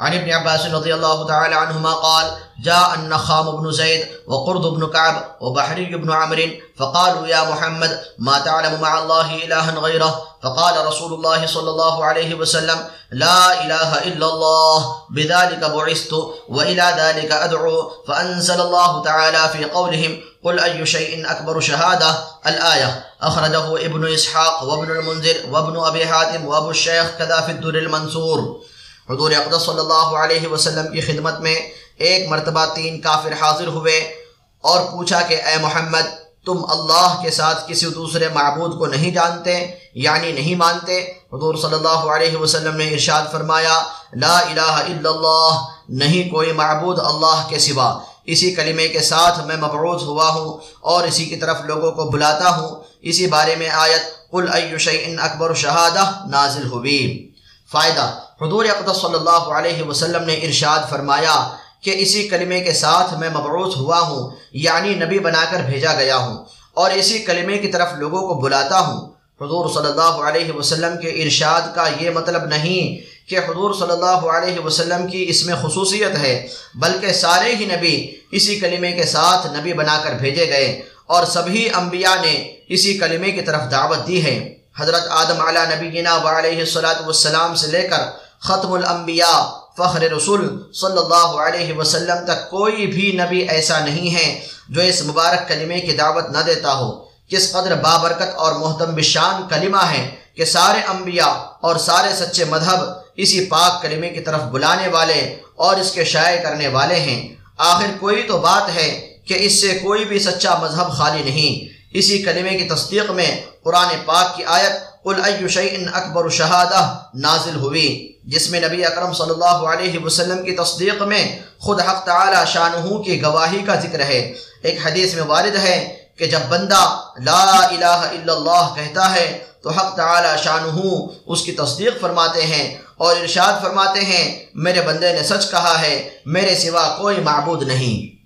عن ابن عباس رضي الله تعالى عنهما قال جاء النخام بن زيد وقرض بن كعب وبحري بن عمرو فقالوا يا محمد ما تعلم مع الله إلها غيره؟ فقال رسول الله صلى الله عليه وسلم لا إله إلا الله بذلك بعثت وإلى ذلك أدعو فأنزل الله تعالى في قولهم قل أي شيء أكبر شهادة؟ الآية أخرجه ابن إسحاق وابن المنذر وابن أبي حاتم وأبو الشيخ كذا في الدر المنصور حضور اقدس صلی اللہ علیہ وسلم کی خدمت میں ایک مرتبہ تین کافر حاضر ہوئے اور پوچھا کہ اے محمد، تم اللہ کے ساتھ کسی دوسرے معبود کو نہیں جانتے یعنی نہیں مانتے؟ حضور صلی اللہ علیہ وسلم نے ارشاد فرمایا، لا الہ الا اللہ، نہیں کوئی معبود اللہ کے سوا۔ اسی کلمے کے ساتھ میں مبعوث ہوا ہوں اور اسی کی طرف لوگوں کو بلاتا ہوں۔ اسی بارے میں آیت، قل ای شیء اکبر شہادہ نازل ہوئی۔ فائدہ حضور اقدس صلی اللہ علیہ وسلم نے ارشاد فرمایا کہ اسی کلمے کے ساتھ میں مبعوث ہوا ہوں یعنی نبی بنا کر بھیجا گیا ہوں، اور اسی کلمے کی طرف لوگوں کو بلاتا ہوں۔ حضور صلی اللہ علیہ وسلم کے ارشاد کا یہ مطلب نہیں کہ حضور صلی اللہ علیہ وسلم کی اس میں خصوصیت ہے، بلکہ سارے ہی نبی اسی کلمے کے ساتھ نبی بنا کر بھیجے گئے، اور سبھی انبیاء نے اسی کلمے کی طرف دعوت دی ہے۔ حضرت آدم علیہ نبینا و علیہ صلاۃ والسلام سے لے کر ختم الانبیاء، فخر رسول صلی اللہ علیہ وسلم تک کوئی بھی نبی ایسا نہیں ہے جو اس مبارک کلمے کی دعوت نہ دیتا ہو۔ کس قدر بابرکت اور محتم بشان کلمہ ہے کہ سارے انبیاء اور سارے سچے مذہب اسی پاک کلمے کی طرف بلانے والے اور اس کے شائع کرنے والے ہیں۔ آخر کوئی تو بات ہے کہ اس سے کوئی بھی سچا مذہب خالی نہیں۔ اسی کلمے کی تصدیق میں قرآن پاک کی آیت قل ای شیء اکبر شہادہ نازل ہوئی۔ جس میں نبی اکرم صلی اللہ علیہ وسلم کی تصدیق میں خود حق تعالی شانہ کی گواہی کا ذکر ہے۔ ایک حدیث میں وارد ہے کہ جب بندہ لا الہ الا اللہ کہتا ہے تو حق تعالی شانہ اس کی تصدیق فرماتے ہیں اور ارشاد فرماتے ہیں، میرے بندے نے سچ کہا ہے، میرے سوا کوئی معبود نہیں۔